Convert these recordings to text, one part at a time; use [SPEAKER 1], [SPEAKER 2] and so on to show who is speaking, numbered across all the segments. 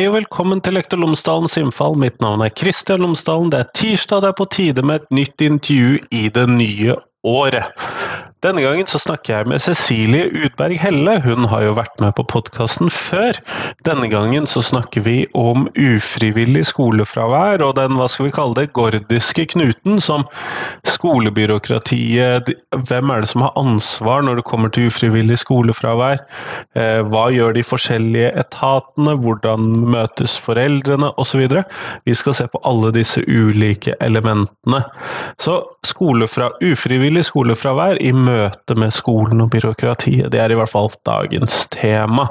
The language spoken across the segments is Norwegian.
[SPEAKER 1] Hei og velkommen til Lektor Lomsdalens innfall. Mitt navn er Kristian Lomsdalen. Det er tirsdag, det er på tide med et nytt intervju i det nye året. Denne gangen så snakker jeg med Cecilie Udberg Helle. Hun har jo vært med på podkasten før. Denne gangen så snakker vi om ufrivillig skolefravær og den hva skal vi kalle det, gordiske knuten som skolebyråkratiet Hvem er det som har ansvar når det kommer til ufrivillig skolefravær? Eh, hva gjør de forskjellige etatene? Hvordan møtes foreldrene? Osv. Vi skal se på alle disse ulike elementene. Så skolefra, ufrivillig skolefravær i møte med skolen og byråkratiet. Det er i hvert fall dagens tema.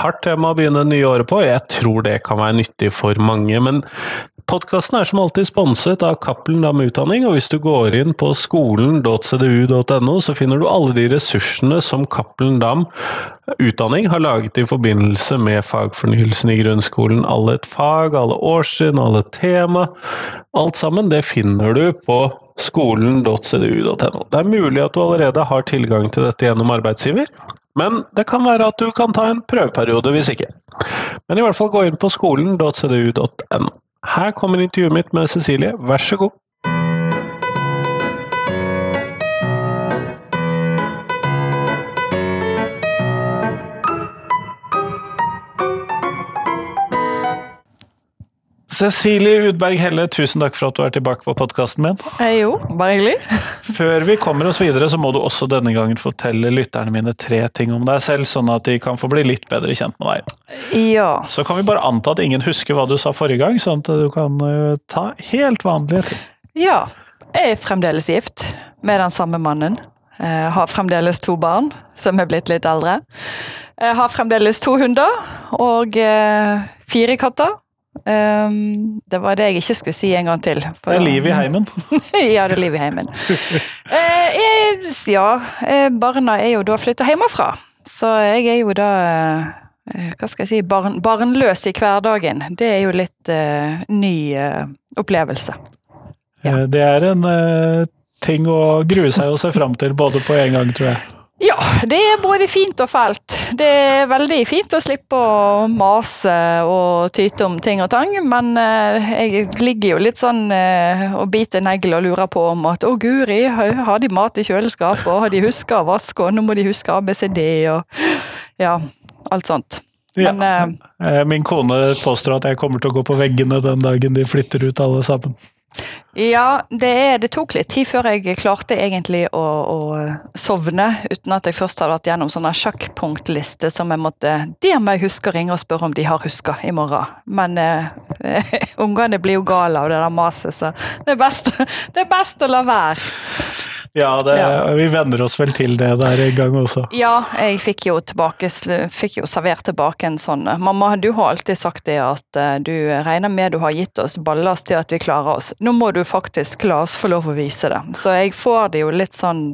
[SPEAKER 1] Hardt tema å begynne det nye året på. Jeg tror det kan være nyttig for mange. Men podkasten er som alltid sponset av Cappelen Dam Utdanning, og hvis du går inn på skolen.cdu.no, så finner du alle de ressursene som Cappelen Dam Utdanning har laget i forbindelse med fagfornyelsen i grunnskolen. Alle et fag, alle årstrinn, alle tema. Alt sammen, det finner du på skolen.cdu.no. Det er mulig at du allerede har tilgang til dette gjennom arbeidsgiver, men det kan være at du kan ta en prøveperiode hvis ikke. Men i hvert fall gå inn på skolen.cdu.no. Her kommer intervjuet mitt med Cecilie, vær så god. Cecilie Udberg Helle, tusen takk for at du er tilbake på podkasten min.
[SPEAKER 2] Eh, jo, bare hyggelig.
[SPEAKER 1] Før vi kommer oss videre, så må du også denne gangen fortelle lytterne mine tre ting om deg selv, sånn at de kan få bli litt bedre kjent med deg.
[SPEAKER 2] Ja.
[SPEAKER 1] Så kan vi bare anta at ingen husker hva du sa forrige gang, sånn at du kan uh, ta helt vanlige ting.
[SPEAKER 2] Ja. Jeg er fremdeles gift med den samme mannen. Jeg har fremdeles to barn som er blitt litt eldre. Jeg har fremdeles to hunder og fire katter. Um, det var det jeg ikke skulle si en gang til.
[SPEAKER 1] Det er liv i heimen.
[SPEAKER 2] ja, det er liv i heimen. uh, jeg, ja, barna er jo da flytta hjemmefra, så jeg er jo da uh, hva skal jeg si, barn, barnløs i hverdagen. Det er jo litt uh, ny opplevelse.
[SPEAKER 1] Ja. Det er en ting å grue seg og se fram til både på en gang, tror jeg.
[SPEAKER 2] Ja, det er både fint og fælt. Det er veldig fint å slippe å mase og tyte om ting og tang, men eh, jeg ligger jo litt sånn eh, og biter negl og lurer på om at å guri, har de mat i kjøleskapet, og har de huska å vaske, og nå må de huske ABCD og ja, alt sånt.
[SPEAKER 1] Men, ja. Eh, Min kone påstår at jeg kommer til å gå på veggene den dagen de flytter ut alle sammen.
[SPEAKER 2] Ja, det, det, tok litt tid før jeg klarte egentlig å, å, sovne, uten at jeg først hadde vært gjennom sånne sjakkpunktliste som jeg måtte De må jeg huske å ringe og spørre om de har huska i morgen. Men eh, ungene blir jo gale av det der maset, så det er, best, det er best å la være.
[SPEAKER 1] Ja, det, ja, vi venner oss vel til det der en gang også.
[SPEAKER 2] Ja, jeg fikk jo, tilbake, fikk jo servert tilbake en sånn Mamma, du har alltid sagt det at uh, du regner med du har gitt oss ballast til at vi klarer oss. Nå må du faktisk la oss få lov å vise det. Så jeg får det jo litt sånn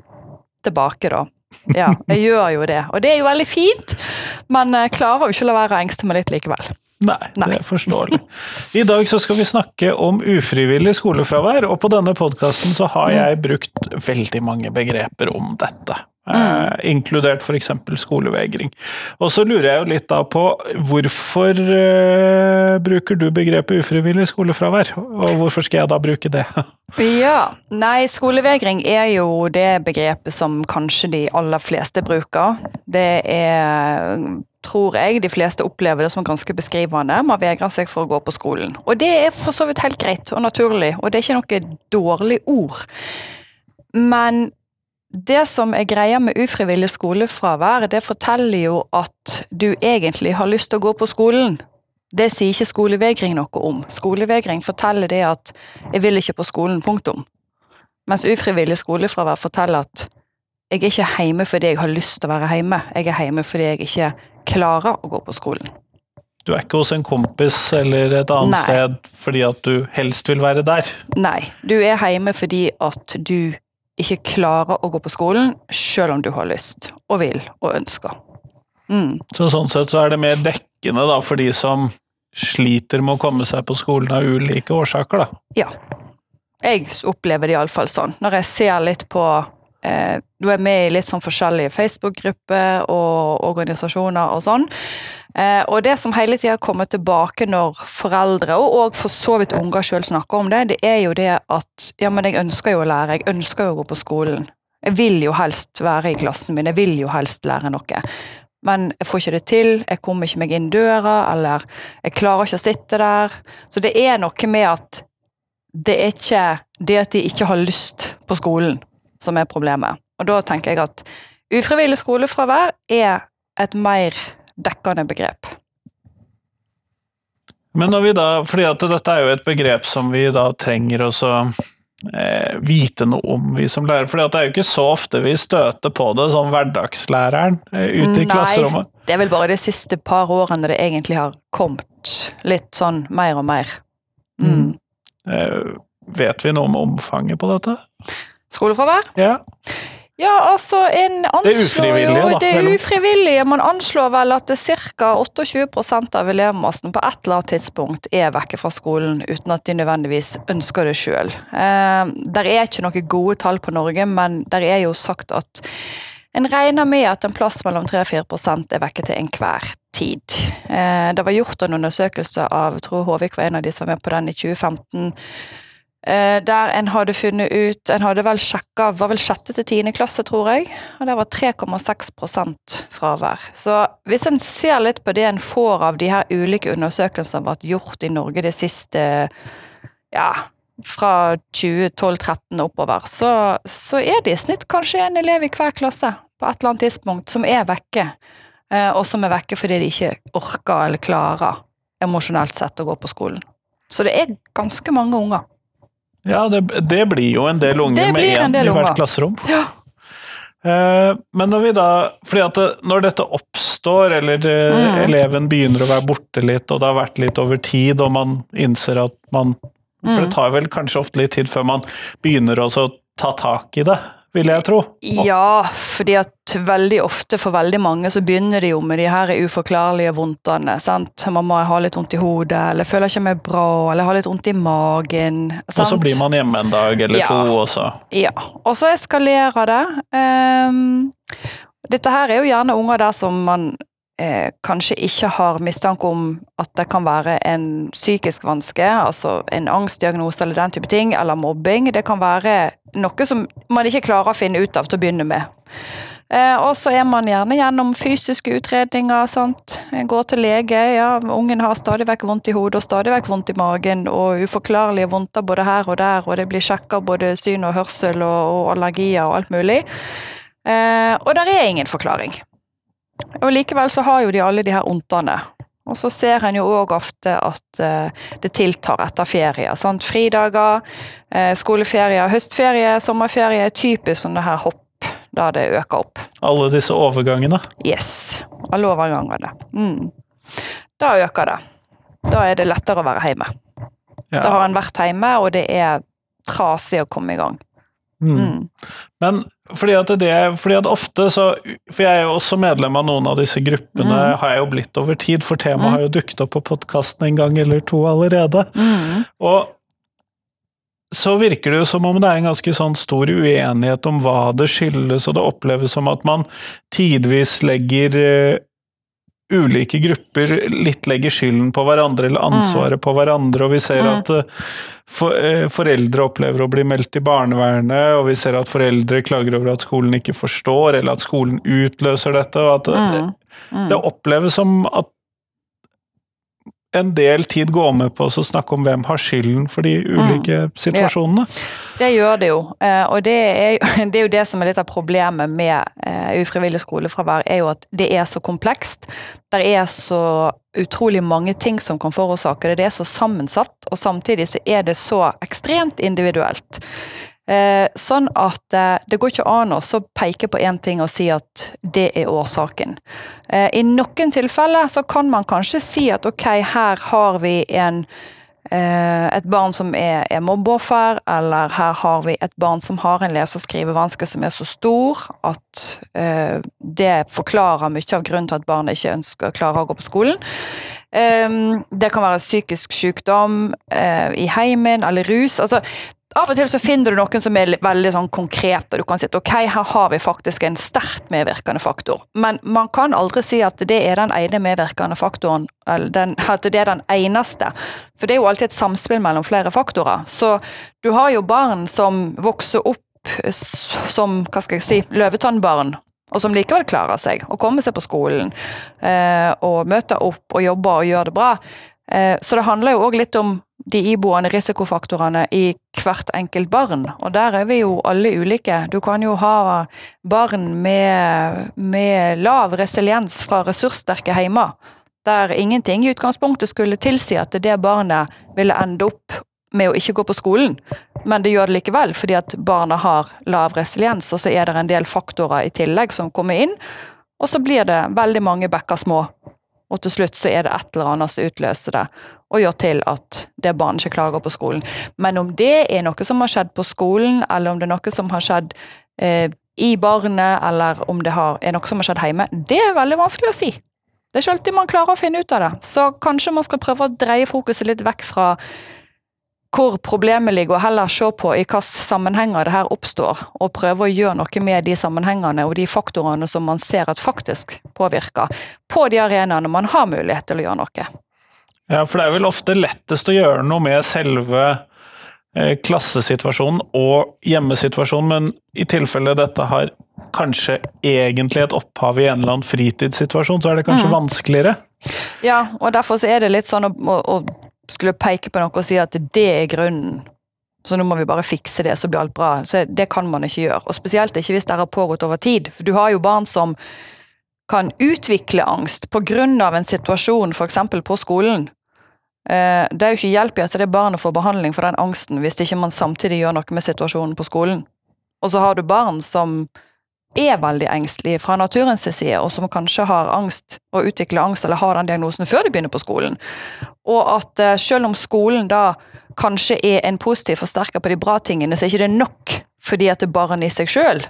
[SPEAKER 2] tilbake, da. Ja, jeg gjør jo det. Og det er jo veldig fint, men klarer jo ikke å la være å engste meg litt likevel.
[SPEAKER 1] Nei, Nei, det er forståelig. I dag så skal vi snakke om ufrivillig skolefravær, og på denne podkasten så har jeg brukt veldig mange begreper om dette. Eh, mm. inkludert f.eks. skolevegring. Og så lurer jeg jo litt da på hvorfor uh, bruker du begrepet ufrivillig skolefravær, og hvorfor skal jeg da bruke det?
[SPEAKER 2] ja, nei, skolevegring er jo det begrepet som kanskje de aller fleste bruker. Det er tror jeg de fleste opplever det som ganske beskrivende. Man vegrer seg for å gå på skolen. Og det er for så vidt helt greit og naturlig, og det er ikke noe dårlig ord. Men det som er greia med ufrivillig skolefravær, det forteller jo at du egentlig har lyst til å gå på skolen. Det sier ikke skolevegring noe om. Skolevegring forteller det at 'jeg vil ikke på skolen', punktum. Mens ufrivillig skolefravær forteller at 'jeg er ikke hjemme fordi jeg har lyst til å være hjemme', jeg er hjemme fordi jeg ikke klarer å gå på skolen.
[SPEAKER 1] Du er ikke hos en kompis eller et annet Nei. sted fordi at du helst vil være der?
[SPEAKER 2] Nei, du er hjemme fordi at du ikke klarer å gå på skolen, selv om du har lyst og vil og ønsker.
[SPEAKER 1] Mm. Så sånn sett så er det mer dekkende da, for de som sliter med å komme seg på skolen av ulike årsaker, da?
[SPEAKER 2] Ja. Jeg opplever det iallfall sånn. Når jeg ser litt på eh, du er med i litt sånn forskjellige Facebook-grupper og organisasjoner og sånn. Eh, og det som hele tida kommer tilbake når foreldre, og, og for så vidt unger sjøl snakker om det, det er jo det at ja, men jeg ønsker jo å lære, jeg ønsker jo å gå på skolen. Jeg vil jo helst være i klassen min, jeg vil jo helst lære noe. Men jeg får ikke det til, jeg kommer ikke meg inn døra, eller jeg klarer ikke å sitte der. Så det er noe med at det er ikke det at de ikke har lyst på skolen som er problemet. Og da tenker jeg at ufrivillig skolefravær er et mer dekkende begrep.
[SPEAKER 3] Men når vi da, fordi at dette er jo et begrep som vi da trenger å eh, vite noe om, vi som lærere. For det er jo ikke så ofte vi støter på det som hverdagslæreren eh, ute i
[SPEAKER 2] Nei,
[SPEAKER 3] klasserommet.
[SPEAKER 2] Det er vel bare de siste par årene det egentlig har kommet litt sånn mer og mer. Mm.
[SPEAKER 3] Eh, vet vi noe om omfanget på dette?
[SPEAKER 2] Skolefravær?
[SPEAKER 3] Ja.
[SPEAKER 2] Ja, altså en anslår
[SPEAKER 3] Det er ufrivillige,
[SPEAKER 2] jo,
[SPEAKER 3] da,
[SPEAKER 2] Det er
[SPEAKER 3] ufrivillig,
[SPEAKER 2] ufrivillige. Man anslår vel at ca. 28% av elevmassen på et eller annet tidspunkt er vekke fra skolen uten at de nødvendigvis ønsker det sjøl. Eh, der er ikke noen gode tall på Norge, men der er jo sagt at en regner med at en plass mellom 3-4% er vekke til enhver tid. Eh, det var gjort en undersøkelse av jeg tror Håvik var en av de som var med på den i 2015. Eh, der en hadde funnet ut En hadde vel sjekka var vel sjette til tiende klasse, tror jeg. Og det var 3,6% fravær. Så hvis en ser litt på det en får av de her ulike undersøkelsene som har vært gjort i Norge det siste Ja, fra 2012-2013 oppover, så, så er det i snitt kanskje en elev i hver klasse på et eller annet tidspunkt som er vekke. Eh, og som er vekke fordi de ikke orker eller klarer emosjonelt sett å gå på skolen. Så det er ganske mange unger.
[SPEAKER 3] Ja, det, det blir jo en del unger med én i hvert
[SPEAKER 2] unger.
[SPEAKER 3] klasserom.
[SPEAKER 2] Ja.
[SPEAKER 3] Eh, Men når vi da fordi at det, når dette oppstår, eller eh,
[SPEAKER 2] Mm.
[SPEAKER 3] eleven begynner å være borte litt, og det har vært litt over tid, og man innser at man For det
[SPEAKER 2] Mm.
[SPEAKER 3] tar vel kanskje ofte litt tid før man begynner å ta tak i det, vil jeg tro.
[SPEAKER 2] Ja, fordi at veldig ofte for veldig mange så begynner de jo med de her uforklarlige vondtene. sant? Mamma, jeg har litt vondt i hodet, eller føler ikke meg bra, eller jeg har litt vondt i magen. sant?
[SPEAKER 3] Og så blir man hjemme en dag eller
[SPEAKER 2] Ja.
[SPEAKER 3] to, også.
[SPEAKER 2] Ja, og så eskalerer det. Um, dette her er jo gjerne unger der som man eh, kanskje ikke har mistanke om at det kan være en psykisk vanske, altså en angstdiagnose eller den type ting, eller mobbing. Det kan være noe som man ikke klarer å finne ut av til å begynne med. Eh, og så er man gjerne gjennom fysiske utredninger. sant? Går til lege. ja, Ungen har stadig vekk vondt i hodet og stadig vekk vondt i magen, og uforklarlige vondter både her og der, og det blir sjekka både syn og hørsel og, og allergier og alt mulig. Eh, og der er ingen forklaring. Og likevel så har jo de alle de her ondtene. Og så ser en jo òg ofte at eh, det tiltar etter ferie. sant? Fridager, eh, skoleferie, høstferie, sommerferie er typisk sånne her hopp da det øker opp.
[SPEAKER 3] alle disse overgangene.
[SPEAKER 2] Yes. Alle overgangene. Mm. Da øker det. Da er det lettere å være hjemme.
[SPEAKER 3] Ja.
[SPEAKER 2] Da har en vært hjemme, og det er trasig å komme i gang.
[SPEAKER 3] Mm.
[SPEAKER 2] Mm.
[SPEAKER 3] Men fordi at det fordi at ofte så For jeg er jo også medlem av noen av disse gruppene,
[SPEAKER 2] Mm.
[SPEAKER 3] har jeg jo blitt over tid, for temaet
[SPEAKER 2] Mm.
[SPEAKER 3] har jo dukket opp på podkasten en gang eller to allerede.
[SPEAKER 2] Mm.
[SPEAKER 3] Og så virker det jo som om det er en ganske sånn stor uenighet om hva det skyldes, og det oppleves som at man tidvis legger eh, ulike grupper litt legger skylden på hverandre, eller ansvaret på hverandre, og vi ser
[SPEAKER 2] Mm.
[SPEAKER 3] at eh, for, eh, foreldre opplever å bli meldt til barnevernet, og vi ser at foreldre klager over at skolen ikke forstår, eller at skolen utløser dette, og at eh,
[SPEAKER 2] Mm. Mm.
[SPEAKER 3] det oppleves som at en del tid går med på å snakke om hvem har skylden for de ulike situasjonene.
[SPEAKER 2] Det gjør det jo, eh, og det er, jo- det er jo det som er litt av problemet med eh, ufrivillig skolefravær, er jo at det er så komplekst. Det er så utrolig mange ting som kan forårsake det. Det er så sammensatt, og samtidig så er det så ekstremt individuelt. Eh, sånn at eh, det går ikke an å peke på én ting og si at det er årsaken. Eh, I noen tilfeller så kan man kanskje si at ok, her har vi en eh, et barn som er, er mobbeoffer, eller her har vi et barn som har en lese- og skrivevanske som er så stor at eh, det forklarer mye av grunnen til at barnet ikke ønsker klarer å gå på skolen. Um, det kan være psykisk sykdom eh, i heimen eller rus. Altså, av og til så finner du noen som er veldig sånn konkrete. Du kan si at ok, her har vi faktisk en sterkt medvirkende faktor. Men man kan aldri si at det er den ene medvirkende faktoren, eller den, at det er den eneste. For det er jo alltid et samspill mellom flere faktorer. Så du har jo barn som vokser opp som, hva skal jeg si, løvetannbarn. Og som likevel klarer seg, og kommer seg på skolen. Eh, og møter opp og jobber og gjør det bra. Eh, så det handler jo òg litt om de iboende risikofaktorene i hvert enkelt barn. Og der er vi jo alle ulike. Du kan jo ha barn med, med lav resiliens fra ressurssterke heimer, der ingenting i utgangspunktet skulle tilsi at det barnet ville ende opp med å ikke gå på skolen, men det gjør det likevel fordi at barna har lav resiliens, og så er det en del faktorer i tillegg som kommer inn, og så blir det veldig mange bekker små. Og til slutt så er det et eller annet som utløser det, og gjør til at det barnet ikke klarer på skolen. Men om det er noe som har skjedd på skolen, eller om det er noe som har skjedd eh, i barnet, eller om det har, er noe som har skjedd hjemme, det er veldig vanskelig å si. Det er ikke alltid man klarer å finne ut av det. Så kanskje man skal prøve å dreie fokuset litt vekk fra hvor problemet ligger, og heller se på i hvilke sammenhenger det her oppstår, og prøve å gjøre noe med de sammenhengene og de faktorene som man ser at faktisk påvirker, på de arenaene man har mulighet til å gjøre noe.
[SPEAKER 3] Ja, for det er vel ofte lettest å gjøre noe med selve eh, klassesituasjonen og hjemmesituasjonen, men i tilfelle dette har kanskje egentlig et opphav i en eller annen fritidssituasjon, så er det kanskje
[SPEAKER 2] Mm.
[SPEAKER 3] vanskeligere.
[SPEAKER 2] Ja, og derfor så er det litt sånn å, å, å skulle peke på noe og si at det er grunnen. Så nå må vi bare fikse det, så blir alt bra. Så det kan man ikke gjøre. Og spesielt ikke hvis det har pågått over tid. For du har jo barn som kan utvikle angst pga. en situasjon, f.eks. på skolen. Eh, Det er jo ikke hjelp i at det barnet får behandling for den angsten, hvis ikke man samtidig gjør noe med situasjonen på skolen. Og så har du barn som er veldig engstelige fra naturens side, og som kanskje har angst og utvikler angst eller har den diagnosen før de begynner på skolen. Og at eh, selv om skolen da kanskje er en positiv forsterker på de bra tingene, så er ikke det nok fordi at barnet i seg sjøl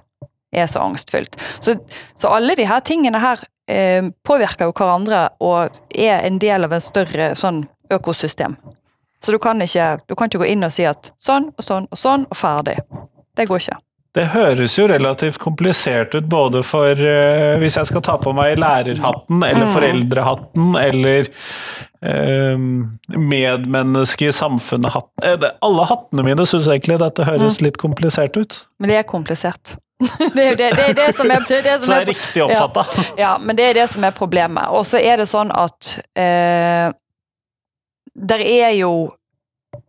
[SPEAKER 2] er så angstfylt. Så, så alle de her tingene her eh, påvirker jo hverandre og er en del av en større sånn økosystem. Så du kan, ikke, du kan ikke gå inn og si at sånn og sånn og sånn og ferdig. Det går ikke.
[SPEAKER 3] Det høres jo relativt komplisert ut både for uh, Hvis jeg skal ta på meg lærerhatten eller
[SPEAKER 2] Mm.
[SPEAKER 3] foreldrehatten eller uh, medmenneske i samfunnet-hatten eh, Alle hattene mine syns egentlig dette
[SPEAKER 2] Mm.
[SPEAKER 3] høres litt komplisert ut.
[SPEAKER 2] Men det er komplisert. det er jo det, det, er det som er, det det
[SPEAKER 3] Så det
[SPEAKER 2] er
[SPEAKER 3] riktig oppfatta.
[SPEAKER 2] Ja, men det er det som er problemet. Og så er det sånn at eh, Der er jo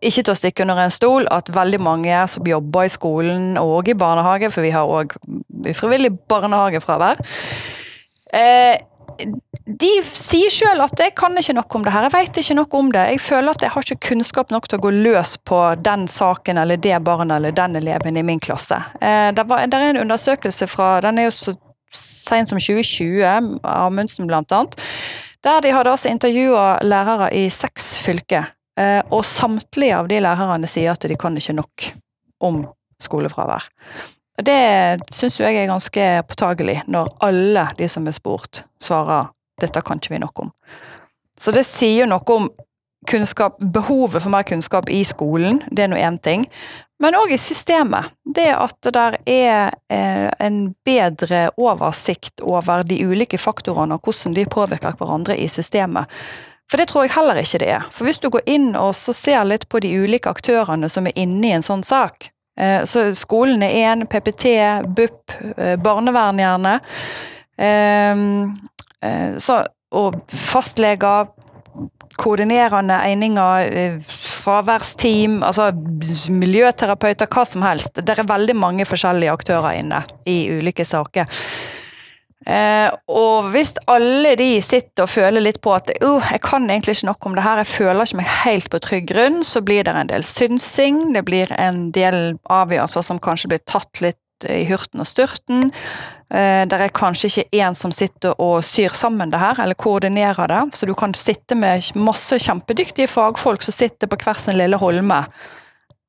[SPEAKER 2] ikke til å stikke under en stol at veldig mange som jobber i skolen og i barnehage, for vi har òg frivillig barnehagefravær, eh, de sier sjøl at 'jeg kan ikke noe om det her', jeg veit ikke noe om det. Jeg føler at jeg har ikke kunnskap nok til å gå løs på den saken eller det barnet eller den eleven i min klasse. Eh, det, var, det er en undersøkelse fra Den er jo så sent som 2020, Amundsen blant annet, der de hadde altså intervjua lærere i seks fylker. Eh, og samtlige av de lærerne sier at de kan ikke nok om skolefravær. Det syns jeg er ganske påtagelig, når alle de som er spurt, svarer dette kan ikke vi nok om. Så det sier noe om kunnskap, behovet for mer kunnskap i skolen, det er nå én ting. Men òg i systemet. Det at det der er eh, en bedre oversikt over de ulike faktorene og hvordan de påvirker hverandre i systemet. For det tror jeg heller ikke det er. For hvis du går inn og ser litt på de ulike aktørene som er inne i en sånn sak, eh, så skolen er én, PPT, BUP, eh, barnevern gjerne. Eh, så, og fastleger, koordinerende eininger, fraværsteam, altså miljøterapeuter, hva som helst. Det er veldig mange forskjellige aktører inne i ulike saker. Eh, og hvis alle de sitter og føler litt på at uh, jeg kan egentlig ikke nok om det her, jeg føler ikke meg helt på trygg grunn, så blir det en del synsing, det blir en del avgjørelser som kanskje blir tatt litt i hurten og styrten. Eh, der er kanskje ikke en som sitter og syr sammen det her, eller koordinerer det, så du kan sitte med masse kjempedyktige fagfolk som sitter på hver sin lille holme,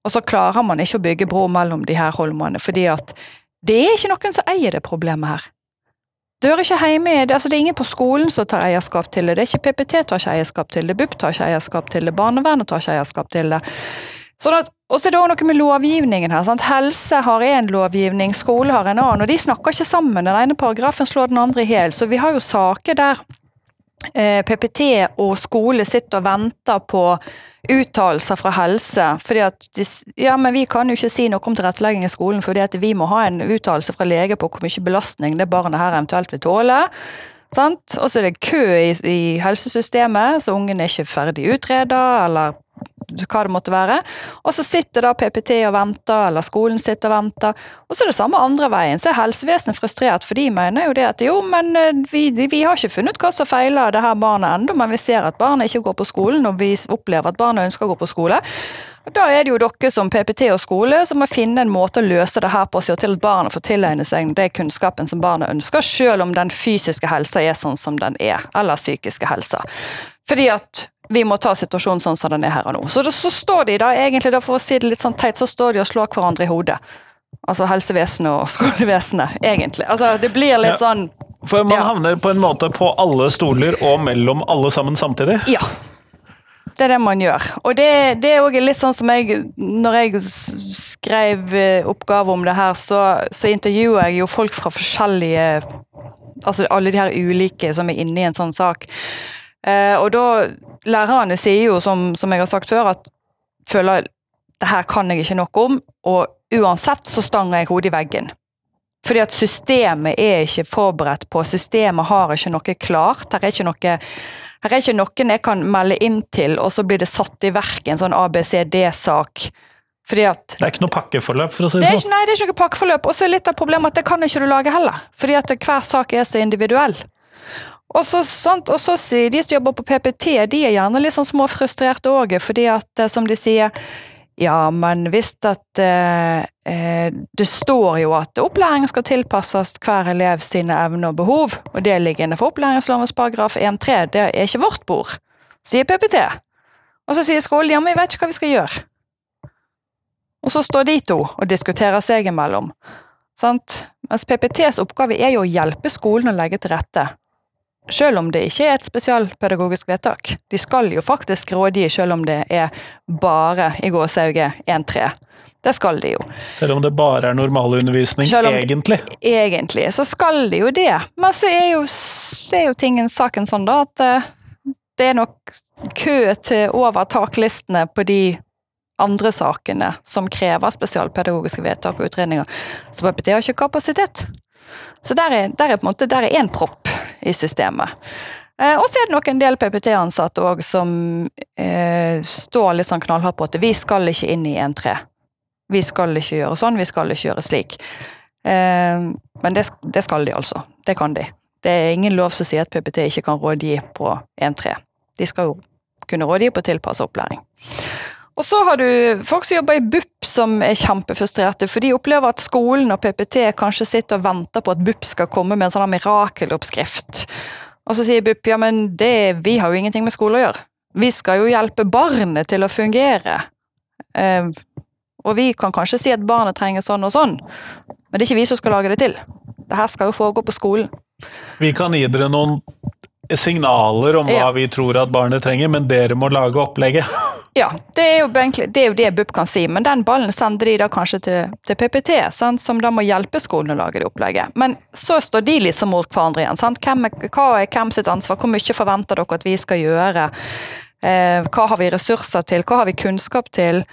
[SPEAKER 2] og så klarer man ikke å bygge bro mellom de her holmene, fordi at det er ikke noen som eier det problemet her. Det hører ikke hjemme i det. Altså, det er ingen på skolen som tar eierskap til det. Det er ikke PPT tar ikke eierskap til det, BUP tar ikke eierskap til det, barnevernet tar ikke eierskap til det. Sånn at, og så er det også noe med lovgivningen her. Sant? Helse har én lovgivning, skole har en annen. Og de snakker ikke sammen. Den ene paragrafen slår den andre i hjel. Så vi har jo saker der PPT og skole sitter og venter på uttalelser fra helse. fordi at de, ja, men vi kan jo ikke si noe om tilrettelegging i skolen, fordi at vi må ha en uttalelse fra lege på hvor mye belastning det barnet her eventuelt vil tåle. Og så er det kø i, i helsesystemet, så ungen er ikke ferdig utreda, eller hva det måtte være. Og så sitter da PPT og venter, eller skolen sitter og venter. Og så er det samme andre veien. Så er helsevesenet frustrert, for de mener jo det at jo, men eh, vi, vi har ikke funnet hva som feiler det her barnet ennå, men vi ser at barnet ikke går på skolen, og vi opplever at barnet ønsker å gå på skole. Da er det jo dere som PPT og skole som må finne en måte å løse det her på, så til at barnet får tilegne seg den kunnskapen som barnet ønsker, selv om den fysiske helsa er sånn som den er, eller psykiske helsa. Fordi at vi må ta situasjonen sånn som den er her og nå. Så, det, så står de da, egentlig da, for å si det litt sånn teit, så står de og slår hverandre i hodet. Altså helsevesenet og skolevesenet, egentlig. Altså det blir litt ja. sånn
[SPEAKER 3] For man ja. havner på en måte på alle stoler og mellom alle sammen samtidig?
[SPEAKER 2] Ja. Det er det man gjør. Og det, det er òg litt sånn som jeg Når jeg skrev eh, oppgave om det her, så, så intervjuer jeg jo folk fra forskjellige Altså alle de her ulike som er inne i en sånn sak. Eh, og da Lærerne sier jo, som, som, jeg har sagt før, at føler det her kan jeg ikke noe om, og uansett så stanger jeg hodet i veggen. Fordi at systemet er ikke forberedt på, systemet har ikke noe klart. Her er ikke noe her er ikke noen jeg kan melde inn til, og så blir det satt i verk en sånn ABCD-sak. Fordi at
[SPEAKER 3] Det er ikke noe pakkeforløp, for å si det,
[SPEAKER 2] sånn? Nei, det er ikke noe pakkeforløp. Og så er litt av problemet at det kan ikke du lage heller. Fordi at hver sak er så individuell. Og så, sant, og så de som jobber på PPT, de er gjerne litt sånn småfrustrerte òg, fordi at, eh, som de sier ja, men hvis at eh, eh, Det står jo at opplæring skal tilpasses hver elev sine evner og behov, og det ligger innenfor opplæringslovens paragraf 1-3, det er ikke vårt bord, sier PPT. Og så sier skolen ja, men vi vet ikke hva vi skal gjøre. Og så står de to og diskuterer seg imellom. Sant? Mens PPTs oppgave er jo å hjelpe skolen å legge til rette selv om det ikke er et spesialpedagogisk vedtak. De skal jo faktisk rådgi selv om det er bare i gåsehauget 1-3. Det skal de jo.
[SPEAKER 3] Selv om det bare er normalundervisning, egentlig?
[SPEAKER 2] Egentlig, så skal de jo det. Men så er jo, er jo tingen saken sånn, da, at uh, det er nok kø til over taklistene på de andre sakene som krever spesialpedagogiske vedtak og utredninger. Så PPT har ikke kapasitet. Så der er, der er på en måte, der er én propp i systemet. Eh, og så er det nok en del PPT-ansatte òg som eh, står litt sånn knallhardt på at vi skal ikke inn i 1-3. Vi skal ikke gjøre sånn, vi skal ikke gjøre slik. Eh, men det, det, skal de altså. Det kan de. Det er ingen lov som sier at PPT ikke kan rådgi på 1-3. De skal jo kunne rådgi på tilpasset opplæring. Og så har du folk som jobber i BUP som er kjempefrustrerte, for de opplever at skolen og PPT kanskje sitter og venter på at BUP skal komme med en sånn mirakeloppskrift. Og så sier BUP ja, men det, vi har jo ingenting med skole å gjøre. Vi skal jo hjelpe barnet til å fungere. Eh, og vi kan kanskje si at barnet trenger sånn og sånn, men det er ikke vi som skal lage det til. Det her skal jo foregå på skolen.
[SPEAKER 3] Vi kan gi dere noen signaler om hva ja. vi tror at barnet trenger, men dere må lage opplegget.
[SPEAKER 2] ja, det er, jo det er jo det BUP kan si, men den ballen sender de da kanskje til, til PPT, sant? som da må hjelpe skolen å lage det opplegget. Men så står de liksom mot hverandre igjen. Sant? Hvem er, hva er hvem sitt ansvar, hvor mye forventer dere at vi skal gjøre? Eh, hva har vi ressurser til, hva har vi kunnskap til?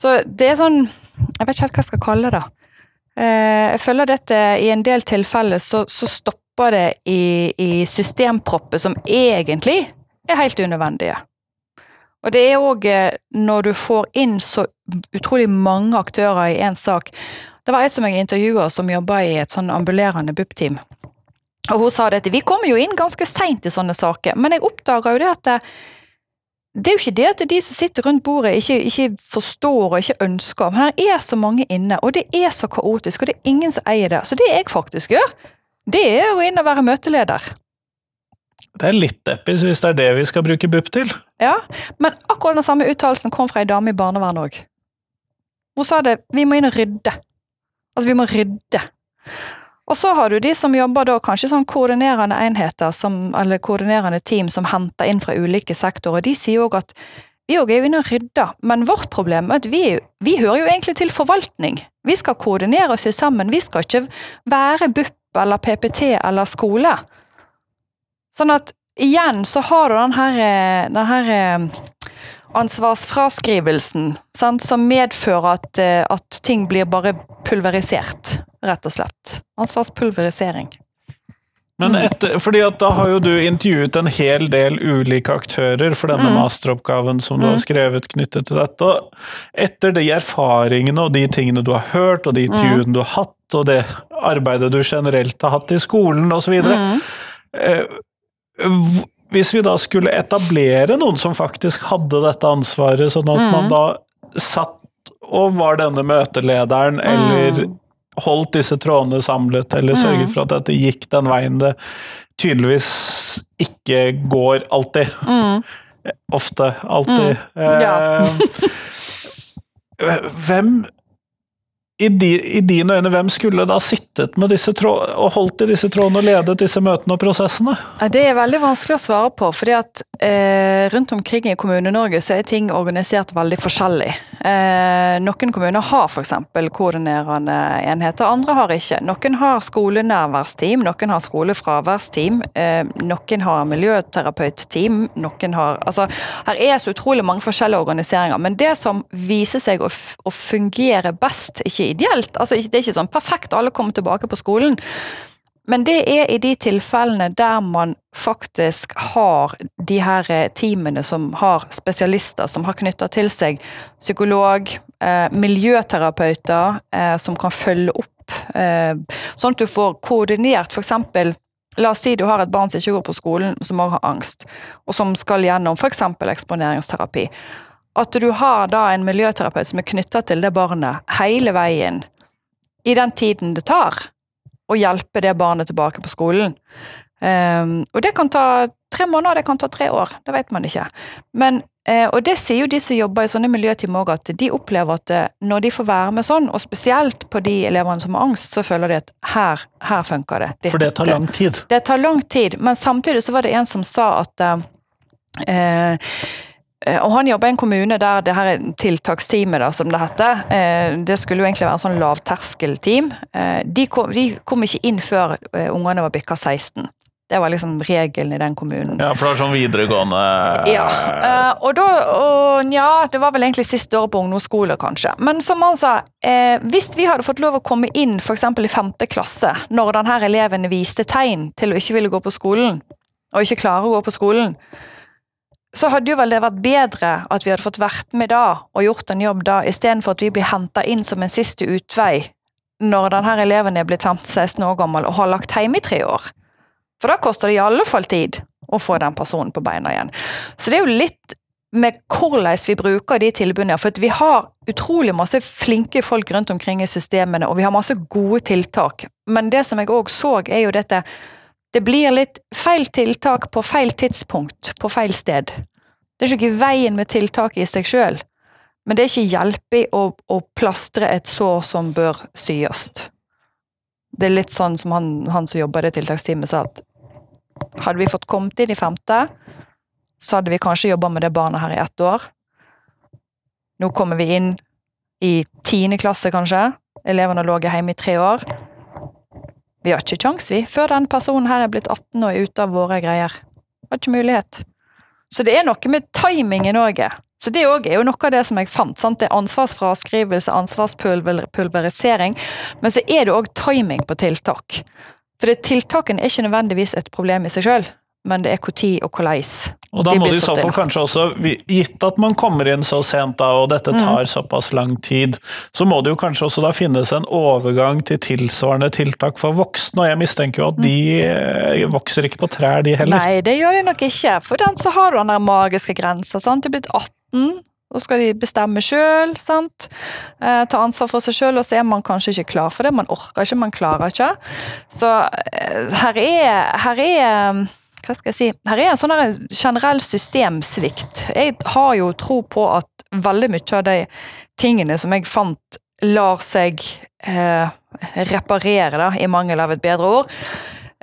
[SPEAKER 2] Så det er sånn Jeg vet ikke helt hva jeg skal kalle det. Eh, jeg føler dette i en del tilfeller så, så stopper stopper det i, i systempropper som egentlig er helt unødvendige. Og det er òg eh, når du får inn så utrolig mange aktører i én sak. Det var ei som jeg intervjua som jobba i et sånn ambulerende BUP-team. Og hun sa det at vi kommer jo inn ganske seint i sånne saker, men jeg oppdaga jo det at det, det er jo ikke det at de som sitter rundt bordet ikke, ikke forstår og ikke ønsker, men her er så mange inne, og det er så kaotisk, og det er ingen som eier det. Så det jeg faktisk gjør, det er å gå inn og være møteleder.
[SPEAKER 3] Det er litt deppis hvis det er det vi skal bruke BUP til.
[SPEAKER 2] Ja, men akkurat den samme uttalelsen kom fra ei dame i barnevernet òg. Hun sa det, vi må inn og rydde. Altså, vi må rydde. Og så har du de som jobber da kanskje sånn koordinerende enheter, som, eller koordinerende team som henter inn fra ulike sektorer. De sier òg at vi òg er jo inne og rydder, men vårt problem er at vi, vi hører jo egentlig til forvaltning. Vi skal koordinere oss sammen, vi skal ikke være BUP eller PPT eller skole. Sånn at igjen så har du den her, eh, den her eh, ansvarsfraskrivelsen, sant, som medfører at, eh, at ting blir bare pulverisert, rett og slett. Ansvarspulverisering.
[SPEAKER 3] Men etter, fordi at da har jo du intervjuet en hel del ulike aktører for denne
[SPEAKER 2] Mm.
[SPEAKER 3] masteroppgaven som du har
[SPEAKER 2] Mm.
[SPEAKER 3] skrevet knyttet til dette. Og etter de erfaringene og de tingene du har hørt, og de intervjuene du har hatt, og det arbeidet du generelt har hatt i skolen osv.
[SPEAKER 2] Mm.
[SPEAKER 3] Eh, Hvis vi da skulle etablere noen som faktisk hadde dette ansvaret, sånn at
[SPEAKER 2] Mm.
[SPEAKER 3] man da satt og var denne møtelederen, eller holdt disse trådene samlet, eller sørget
[SPEAKER 2] Mm.
[SPEAKER 3] for at dette gikk den veien det tydeligvis ikke går alltid.
[SPEAKER 2] Mm.
[SPEAKER 3] Ofte. Alltid.
[SPEAKER 2] Ja.
[SPEAKER 3] Eh, hvem i, di, I dine øyne, hvem skulle da sittet med disse tråd, og holdt i disse trådene og ledet disse møtene og prosessene?
[SPEAKER 2] Det er veldig vanskelig å svare på, fordi at eh, rundt omkring i Kommune-Norge så er ting organisert veldig forskjellig. Eh, noen kommuner har f.eks. koordinerende enheter, andre har ikke. Noen har skolenærværsteam, noen har skolefraværsteam, eh, noen har miljøterapeutteam, noen har Altså, her er så utrolig mange forskjellige organiseringer, men det som viser seg å, å fungere best, ikke ideelt, altså det er ikke sånn perfekt alle kommer tilbake på skolen, men det er i de tilfellene der man faktisk har de her eh, teamene som har spesialister, som har knytta til seg psykolog, eh, miljøterapeuter, eh, som kan følge opp, eh, sånn at du får koordinert f.eks. La oss si du har et barn som ikke går på skolen, som også har angst, og som skal gjennom f.eks. eksponeringsterapi. At du har da en miljøterapeut som er knytta til det barnet hele veien, i den tiden det tar å hjelpe det barnet tilbake på skolen. Um, og det kan ta tre måneder, det kan ta tre år, det vet man ikke. Men, uh, og det sier jo de som jobber i sånne miljøteam òg, at de opplever at eh, når de får være med sånn, og spesielt på de elevene som har angst, så føler de at her, her funker det.
[SPEAKER 3] For det tar lang tid.
[SPEAKER 2] Det tar lang tid, men samtidig så var det en som sa at uh, og han jobber i en kommune der det her er tiltaksteamet, da, som det heter. Eh, det skulle jo egentlig være sånn lavterskelteam. Eh, de, kom, de kom ikke inn før eh, ungene var bikka 16. Det var liksom regelen i den kommunen.
[SPEAKER 3] Ja, for det er sånn videregående
[SPEAKER 2] Ja, eh, og da og, Ja, det var vel egentlig siste året på ungdomsskole, kanskje. Men som han sa, eh, hvis vi hadde fått lov å komme inn f.eks. i femte klasse, når denne eleven viste tegn til å ikke ville gå på skolen, og ikke klare å gå på skolen, så hadde jo vel det vært bedre at vi hadde fått vært med da og gjort en jobb da, istedenfor at vi blir henta inn som en siste utvei når denne eleven er blitt 15-16 år gammel og har lagt hjemme i tre år. For da koster det i alle fall tid å få den personen på beina igjen. Så det er jo litt med hvordan vi bruker de tilbudene. For vi har utrolig masse flinke folk rundt omkring i systemene, og vi har masse gode tiltak. Men det som jeg òg så, er jo dette Det blir litt feil tiltak på feil tidspunkt, på feil sted. Det er ikke veien med tiltaket i seg sjøl, men det er ikke hjelpig å, å plastre et sår som bør syes. Det er litt sånn som han, han som jobber i det tiltaksteamet sa, at hadde vi fått kommet inn i femte, så hadde vi kanskje jobba med det barnet her i ett år. Nå kommer vi inn i tiende klasse, kanskje. Elevene lå hjemme i tre år. Vi har ikke kjangs, vi, før den personen her er blitt 18 og er ute av våre greier. Har ikke mulighet. Så det er noe med timingen òg. Så det òg er jo noe av det som jeg fant. sant? Det er ansvarsfraskrivelse, ansvarspulverisering, men så er det òg timing på tiltak. For tiltakene er ikke nødvendigvis et problem i seg sjøl, men det er når og hvordan.
[SPEAKER 3] Og da
[SPEAKER 2] de
[SPEAKER 3] må det i så fall kanskje også, gitt at man kommer inn så sent da, og dette
[SPEAKER 2] Mm.
[SPEAKER 3] tar såpass lang tid, så må det jo kanskje også da finnes en overgang til tilsvarende tiltak for voksne, og jeg mistenker jo at de eh, vokser ikke på trær de heller.
[SPEAKER 2] Nei, det gjør de nok ikke. For den så har du den der magiske grensa. sant? Er blitt 18, så skal de bestemme sjøl, sant. Eh, ta ansvar for seg sjøl, og så er man kanskje ikke klar for det. Man orker ikke, man klarer ikke. Så eh, her er, her er hva skal jeg si, her er en sånn generell systemsvikt. Jeg har jo tro på at veldig mye av de tingene som jeg fant lar seg eh, reparere, da, i mangel av et bedre ord.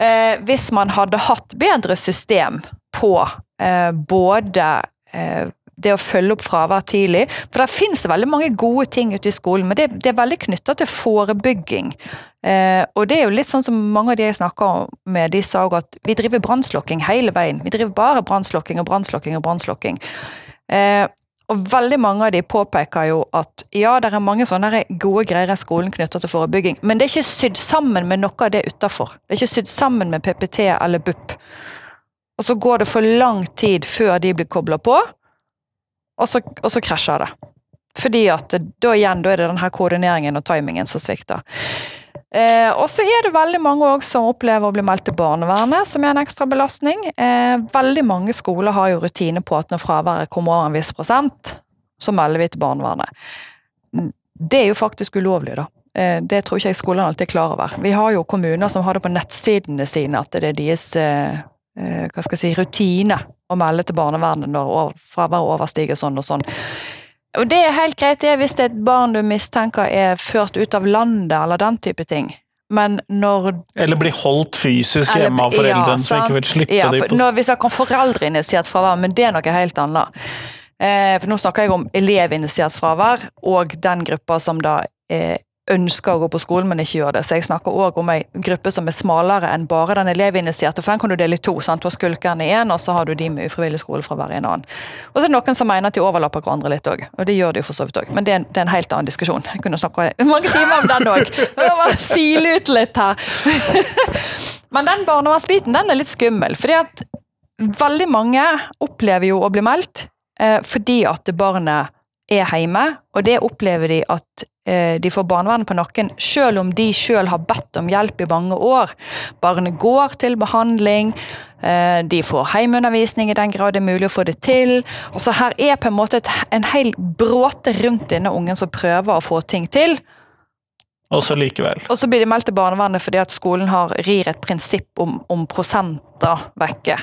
[SPEAKER 2] Eh, hvis man hadde hatt bedre system på eh, både eh, det å følge opp fravær tidlig. For det finnes veldig mange gode ting ute i skolen, men det, det er veldig knytta til forebygging. Eh, og det er jo litt sånn som mange av de jeg snakker med, de sa at vi driver brannslokking hele veien. Vi driver bare brannslokking og brannslokking og brannslokking. Eh, og veldig mange av de påpeker jo at ja, det er mange sånne gode greier i skolen knytta til forebygging, men det er ikke sydd sammen med noe av det utafor. Det er ikke sydd sammen med PPT eller BUP. Og så går det for lang tid før de blir kobla på, og så, og så, krasjer det. Fordi at da igjen, da er det den her koordineringen og timingen som svikter. Eh, og så er det veldig mange som opplever å bli meldt til barnevernet, som er en ekstra belastning. Eh, veldig mange skoler har jo rutine på at når fraværet kommer over en viss prosent, så melder vi til barnevernet. Det er jo faktisk ulovlig, da. Eh, det tror ikke jeg skolene alltid er klar over. Vi har jo kommuner som har det på nettsidene sine, at det er deres eh, eh, hva skal jeg si, rutine å melde til barnevernet når fraværet overstiger sånn og sånn. Og det er helt greit det hvis det er et barn du mistenker er ført ut av landet, eller den type ting. Men når
[SPEAKER 3] Eller blir holdt fysisk eller, hjemme av foreldrene ja, som ikke vil slippe
[SPEAKER 2] ja,
[SPEAKER 3] for,
[SPEAKER 2] dem. Vi snakker om foreldreinitiert fravær, men det er noe helt annet. Eh, for nå snakker jeg om elevinitiert fravær, og den gruppa som da er ønsker å gå på skolen, men ikke gjør det. Så jeg snakker òg om ei gruppe som er smalere enn bare den elevinitierte, for den kan du dele i to. sant? Du har skulkerne i én, og så har du de med ufrivillig skolefravær i en annen. Og så er det noen som mener at de overlapper hverandre litt òg, og det gjør de for så vidt òg. Men det er, en, det er, en, helt annen diskusjon. Jeg kunne snakka mange timer om den òg. Sile ut litt her. men den barnevernsbiten, den er litt skummel, fordi at veldig mange opplever jo å bli meldt eh, fordi at barnet er hjemme, og det opplever de at eh, de får barnevernet på nakken, selv om de selv har bedt om hjelp i mange år. Barnet går til behandling, eh, de får heimeundervisning i den grad det er mulig å få det til. Altså Her er på en måte et, en hel bråte rundt denne ungen som prøver å få ting til.
[SPEAKER 3] Og så likevel.
[SPEAKER 2] Og så blir de meldt til barnevernet fordi at skolen har, rir et prinsipp om, om prosenter vekke.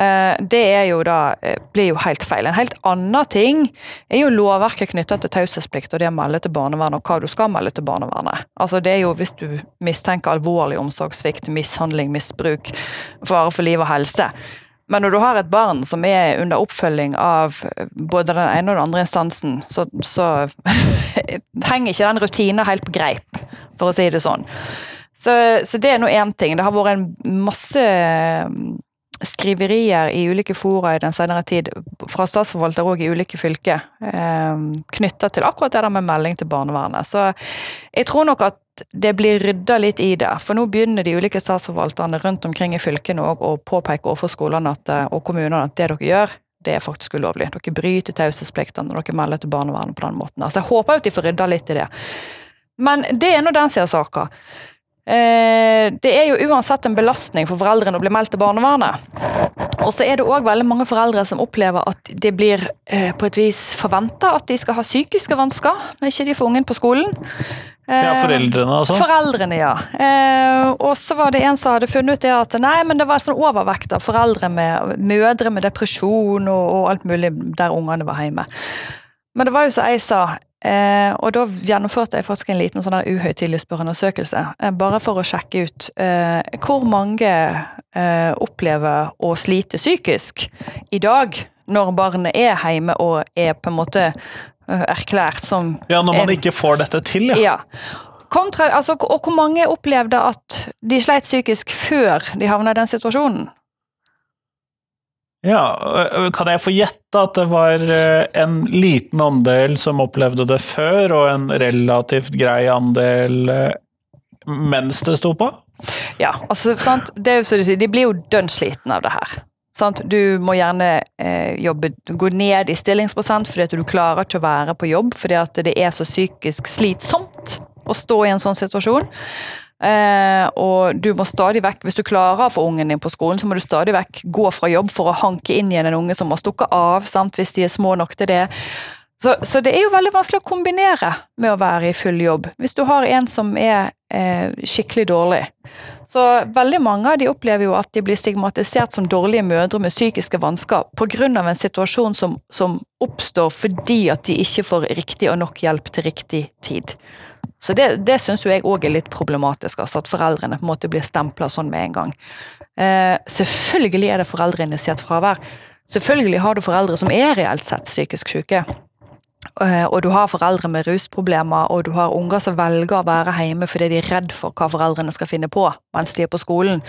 [SPEAKER 2] Eh, det er jo da, eh, blir jo helt feil. En helt annen ting er jo lovverket knytta til taushetsplikt og det å melde til barnevernet, og hva du skal melde til barnevernet. Altså Det er jo hvis du mistenker alvorlig omsorgssvikt, mishandling, misbruk, fare for liv og helse. Men når du har et barn som er under oppfølging av både den ene og den andre instansen, så, så henger ikke den rutinen helt på greip, for å si det sånn. Så, så det er nå én ting. Det har vært en masse skriverier i ulike fora i den senere tid, fra statsforvalter og i ulike fylker, eh, knytta til akkurat det der med melding til barnevernet. Så jeg tror nok at det blir rydda litt i det. For nå begynner de ulike statsforvalterne rundt omkring i fylkene å påpeke overfor skolene eh, og kommunene at det dere gjør, det er faktisk ulovlig. Dere bryter taushetspliktene når dere melder til barnevernet på den måten. Så jeg håper at de får rydda litt i det. Men det er nå den sida av saka. Eh, det er jo uansett en belastning for foreldrene å bli meldt til barnevernet. Og så er det òg veldig mange foreldre som opplever at det blir eh, på et vis forventa at de skal ha psykiske vansker når ikke de får ungen på skolen.
[SPEAKER 3] Ja, foreldrene altså?
[SPEAKER 2] Foreldrene, ja. Eh, og så var det en som hadde funnet ut det at nei, men det var sånn overvekt av foreldre med mødre med depresjon og, og alt mulig der ungene var hjemme. Men det var jo som jeg sa, Eh, og da gjennomførte jeg faktisk en liten sånn uhøytidelig spørreundersøkelse, eh, bare for å sjekke ut eh, hvor mange eh, opplever å slite psykisk i dag, når barnet er hjemme og er på en måte eh, erklært som
[SPEAKER 3] Ja, når man en, ikke får dette til, ja.
[SPEAKER 2] ja. Kontra, altså, og hvor mange opplevde at de sleit psykisk før de havna i den situasjonen?
[SPEAKER 3] Ja, kan jeg få gjette at det var en liten andel som opplevde det før, og en relativt grei andel mens det sto på?
[SPEAKER 2] Ja, altså, sant? Det er jo som du sier, de blir jo dønn slitne av det her. Sant? Du må gjerne eh, jobbe, gå ned i stillingsprosent fordi at du klarer ikke å være på jobb fordi at det er så psykisk slitsomt å stå i en sånn situasjon. Eh, og du må stadig vekk, Hvis du klarer å få ungen din på skolen, så må du stadig vekk gå fra jobb for å hanke inn igjen en unge som har stukket av, sant? hvis de er små nok til det. Så, så, det er jo veldig vanskelig å kombinere med å være i full jobb, hvis du har en som er eh, skikkelig dårlig. Så veldig mange av de opplever jo at de blir stigmatisert som dårlige mødre med psykiske vansker pga. en situasjon som, som oppstår fordi at de ikke får riktig og nok hjelp til riktig tid. Så det, det syns jeg òg er litt problematisk, altså at foreldrene på en måte blir stempla sånn med en gang. Eh, selvfølgelig er det foreldreinitiert fravær. Selvfølgelig har du foreldre som er reelt sett psykisk syke. Eh, Og du har foreldre med rusproblemer, og du har unger som velger å være hjemme fordi de er redd for hva foreldrene skal finne på mens de er på skolen.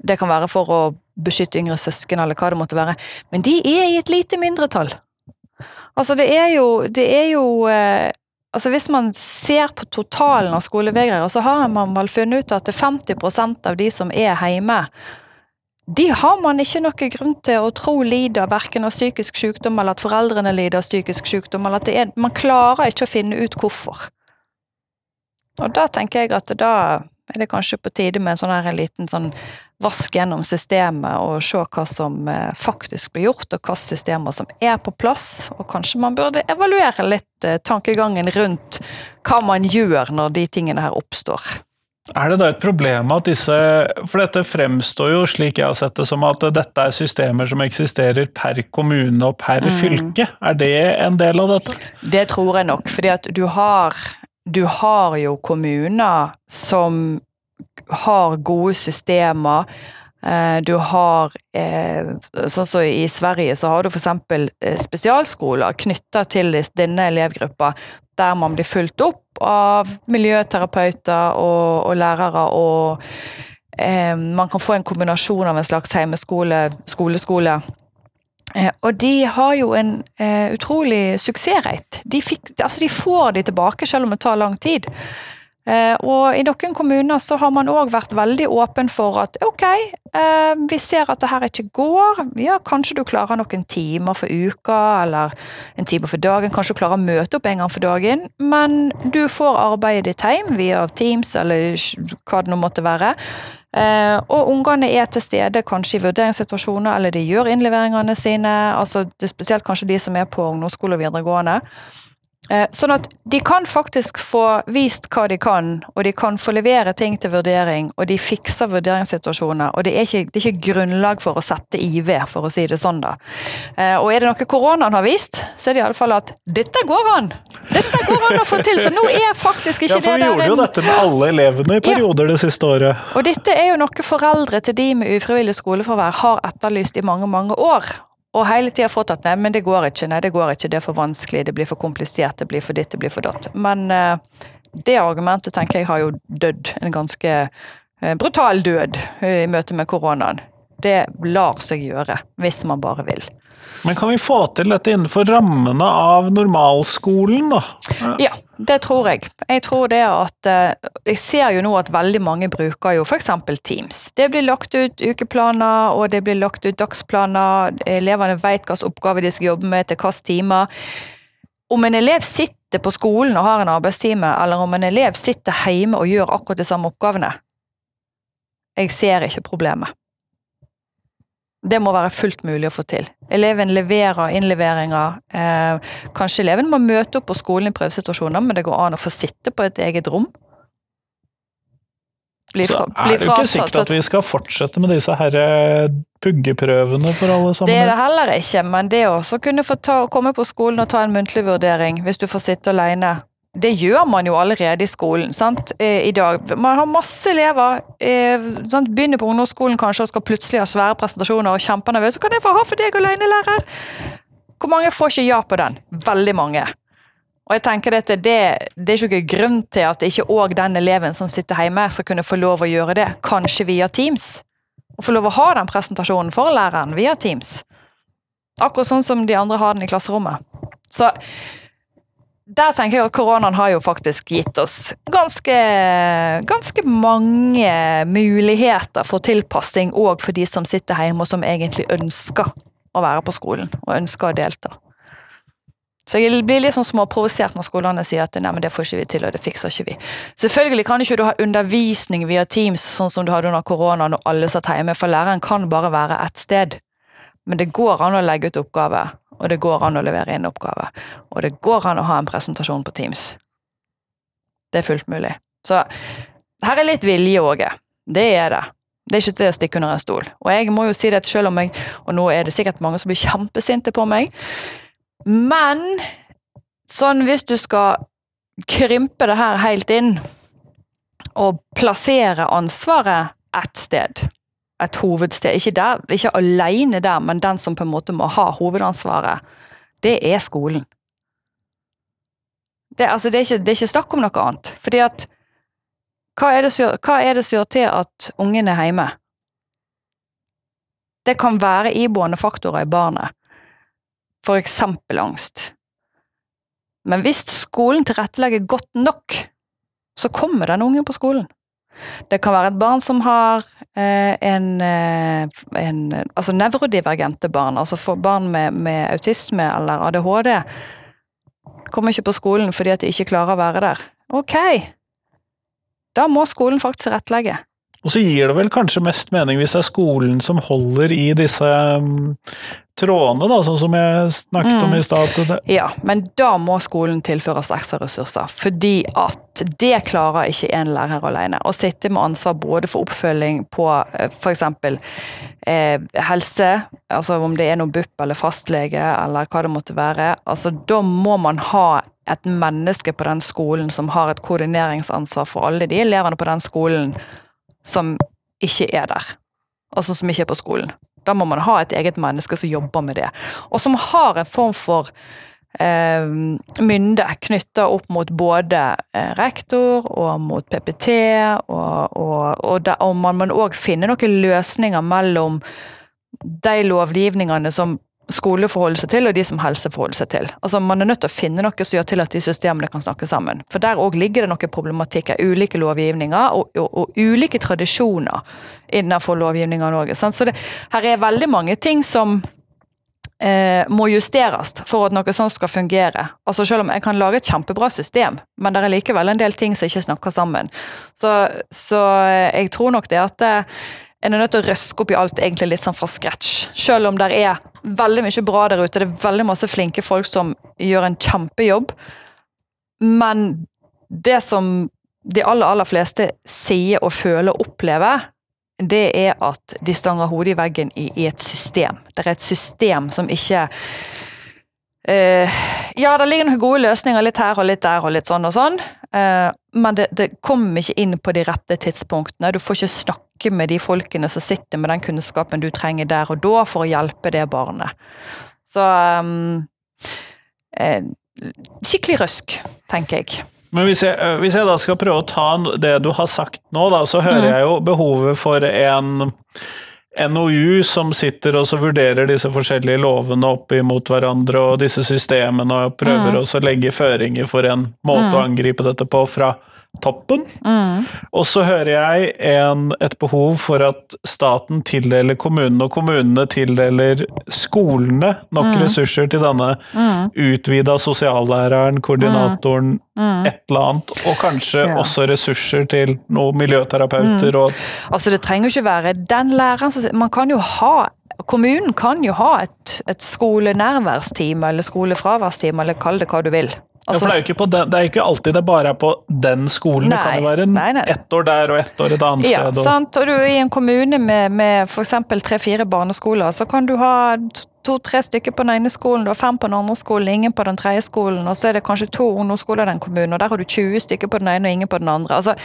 [SPEAKER 2] Det kan være for å beskytte yngre søsken, eller hva det måtte være. Men de er i et lite mindretall. Altså, det er jo, det er jo eh, Altså, hvis man ser på totalen av skolevegrere, så har man vel funnet ut at 50% av de som er hjemme, de har man ikke noen grunn til å tro lider verken av psykisk sykdom, eller at foreldrene lider av psykisk sykdom, eller at er, man klarer ikke å finne ut hvorfor. Og da tenker jeg at da er det kanskje på tide med sånn en liten sånn vask gjennom systemet og se hva som eh, faktisk blir gjort, og hvilke systemer som er på plass. Og kanskje man burde evaluere litt eh, tankegangen rundt hva man gjør når de tingene her oppstår.
[SPEAKER 3] Er det da et problem at disse For dette fremstår jo, slik jeg har sett det, som at dette er systemer som eksisterer per kommune og per fylke. Er det en del av dette?
[SPEAKER 2] Det tror jeg nok, fordi at du har, du har jo kommuner som har gode systemer. Eh, Du har, eh, sånn som i Sverige, så har du f.eks. spesialskoler knytta til denne elevgruppa, der man blir fulgt opp av miljøterapeuter og, og lærere, og eh, man kan få en kombinasjon av en slags heimeskole, skoleskole. Eh, og de har jo en eh, utrolig suksessrate. De, altså de får de tilbake, selv om det tar lang tid. Eh, og i noen kommuner så har man òg vært veldig åpen for at ok, eh, vi ser at det her ikke går. Ja, kanskje du klarer noen timer for uka, eller en time for dagen. Kanskje du klarer å møte opp en gang for dagen, men du får arbeidet ditt hjem via Teams eller hva det nå måtte være. Eh, og ungene er til stede kanskje i vurderingssituasjoner, eller de gjør innleveringene sine. altså det er Spesielt kanskje de som er på ungdomsskole og videregående. Eh, Sånn at de kan faktisk få vist hva de kan, og de kan få levere ting til vurdering, og de fikser vurderingssituasjoner, og det er ikke, det er ikke grunnlag for å sette IV, for å si det sånn, da. Eh, Og er det noe koronaen har vist, så er det iallfall at dette går an! Dette går an å få til! Så nå er faktisk ikke det der
[SPEAKER 3] Ja, for vi gjorde jo dette med alle elevene i perioder det siste året.
[SPEAKER 2] og dette er jo noe foreldre til de med ufrivillig skolefravær har etterlyst i mange, mange år. Og hele tida fått at nei, men det går ikke, nei, det går ikke, det er for vanskelig, det blir for komplisert, det blir for ditt, det blir for datt. Men uh, det argumentet tenker jeg har jo dødd en ganske uh, brutal død uh, i møte med koronaen. Det lar seg gjøre, hvis man bare vil.
[SPEAKER 3] Men kan vi få til dette innenfor rammene av normalskolen, da?
[SPEAKER 2] Ja, det tror jeg. Jeg tror det at eh, Jeg ser jo nå at veldig mange bruker jo f.eks. Teams. Det blir lagt ut ukeplaner, og det blir lagt ut dagsplaner. Elevene vet hvilke oppgaver de skal jobbe med til hvilke timer. Om en elev sitter på skolen og har en arbeidstime, eller om en elev sitter hjemme og gjør akkurat de samme oppgavene, jeg ser ikke problemet. Det må være fullt mulig å få til. Eleven leverer innleveringer. Eh, kanskje eleven må møte opp på skolen i prøvesituasjoner, men det går an å få sitte på et eget rom. Bli
[SPEAKER 3] Så er det jo ikke sikkert at vi skal fortsette med disse her eh, puggeprøvene for alle sammen.
[SPEAKER 2] Det er det heller ikke, men det å kunne få ta, komme på skolen og ta en muntlig vurdering hvis du får sitte alene, det gjør man jo allerede i skolen sant? Eh, i dag. Man har masse elever, eh, sant? begynner på ungdomsskolen kanskje og skal plutselig ha svære presentasjoner og kjempenervøs. Så kan jeg få ha for deg alene, lærer? Hvor mange får ikke ja på den? Veldig mange. Og jeg tenker at det, det er ikke noen grunn til at ikke òg den eleven som sitter hjemme, skal kunne få lov å gjøre det, kanskje via Teams. Og få lov å ha den presentasjonen for læreren via Teams. Akkurat sånn som de andre har den i klasserommet. Så der tenker jeg at koronaen har jo faktisk gitt oss ganske, ganske mange muligheter for tilpassing, òg for de som sitter hjemme og som egentlig ønsker å være på skolen, og ønsker å delta. Så jeg blir litt sånn småprovosert når skolene sier at nei, men det får ikke vi til, og det fikser ikke vi. Selvfølgelig kan ikke du ha undervisning via Teams sånn som du hadde under koronaen når alle satt hjemme, for læreren kan bare være ett sted. Men det går an å legge ut oppgave, og det går an å levere inn oppgave. Og det går an å ha en presentasjon på Teams. Det er fullt mulig. Så her er litt vilje òg. Det er det. Det er ikke til å stikke under en stol. Og jeg må jo si det selv om jeg Og nå er det sikkert mange som blir kjempesinte på meg, men sånn hvis du skal krympe det her helt inn, og plassere ansvaret ett sted, et hovedsted. Ikke, der, ikke alene der, men den som på en måte må ha hovedansvaret. Det er skolen. Det, altså, det, er ikke, det er ikke snakk om noe annet. Fordi at hva er, det som, hva er det som gjør til at ungen er hjemme? Det kan være iboende faktorer i barnet. For eksempel angst. Men hvis skolen tilrettelegger godt nok, så kommer den ungen på skolen. Det kan være et barn som har en, eh, en Altså nevrodivergente barn, altså for barn med, med autisme eller ADHD. Kommer ikke på skolen fordi at de ikke klarer å være der. Ok, da må skolen faktisk tilrettelegge.
[SPEAKER 3] Og så gir det vel kanskje mest mening hvis det er skolen som holder i disse um, trådene, da, sånn som jeg snakket om
[SPEAKER 2] Mm.
[SPEAKER 3] i stad.
[SPEAKER 2] Ja, men da må skolen tilføres ekstra ressurser, fordi at det klarer ikke én lærer alene. Å sitte med ansvar både for oppfølging på eh, f.eks. Eh, helse, altså om det er noe BUP eller fastlege eller hva det måtte være. altså Da må man ha et menneske på den skolen som har et koordineringsansvar for alle de elevene på den skolen som ikke er der. Altså som ikke er på skolen. Da må man ha et eget menneske som jobber med det. Og som har en form for eh, mynde knytta opp mot både eh, rektor og mot PPT, og, og, og, da, og man må òg finne noen løsninger mellom de lovgivningene som skole forholder seg til, og de som helse forholder seg til. Altså Man er nødt til å finne noe som gjør til at de systemene kan snakke sammen. For der òg ligger det noen problematikker, ulike lovgivninger og, og, og ulike tradisjoner innenfor lovgivninga Norge. sant? Så det, her er veldig mange ting som eh, må justeres for at noe sånt skal fungere. Altså Selv om jeg kan lage et kjempebra system, men det er likevel en del ting som ikke snakker sammen. Så, så eh, jeg tror nok det at eh, en er nødt til å røske opp i alt egentlig litt sånn fra scratch. Selv om det er veldig mye bra der ute, det er veldig masse flinke folk som gjør en kjempejobb. Men det som de aller, aller fleste sier og føler og opplever, det er at de stanger hodet i veggen i, i et system. Det er et system som ikke uh, Ja, det ligger noen gode løsninger litt her og litt der og litt sånn og sånn, uh, men det, det kommer ikke inn på de rette tidspunktene. Du får ikke snakke med de folkene som sitter med den kunnskapen du trenger der og da for å hjelpe det barnet. Så um, eh, Skikkelig røsk, tenker jeg.
[SPEAKER 3] Men hvis jeg, øh, hvis jeg da skal prøve å ta det du har sagt nå, da, så hører
[SPEAKER 2] mm.
[SPEAKER 3] jeg jo behovet for en NOU som sitter og så vurderer disse forskjellige lovene opp imot hverandre og disse systemene, og prøver
[SPEAKER 2] mm.
[SPEAKER 3] også å legge føringer for en måte å angripe dette på fra toppen.
[SPEAKER 2] Mm.
[SPEAKER 3] Og så hører jeg en, et behov for at staten tildeler kommunene, og kommunene tildeler skolene nok
[SPEAKER 2] Mm.
[SPEAKER 3] ressurser til denne
[SPEAKER 2] Mm.
[SPEAKER 3] utvida sosiallæreren, koordinatoren,
[SPEAKER 2] Mm.
[SPEAKER 3] et eller annet, og kanskje
[SPEAKER 2] Ja.
[SPEAKER 3] også ressurser til noen miljøterapeuter og
[SPEAKER 2] Altså, det trenger jo ikke være den læreren som Man kan jo ha Kommunen kan jo ha et, et skolenærværsteam eller skolefraværsteam, eller kall det hva du vil.
[SPEAKER 3] Ja, for det er jo ikke, på den, det er ikke alltid det bare er på den skolen, det kan jo være en,
[SPEAKER 2] nei, nei.
[SPEAKER 3] ett år der og ett år et annet
[SPEAKER 2] Ja,
[SPEAKER 3] sted. Og,
[SPEAKER 2] sant. Og du er i en kommune med, med f.eks. tre-fire barneskoler, så kan du ha to-tre stykker på den ene skolen, du har fem på den andre skolen, ingen på den tredje skolen, og så er det kanskje to ungdomsskoler i den kommunen, og der har du 20 stykker på den ene og ingen på den andre. Altså,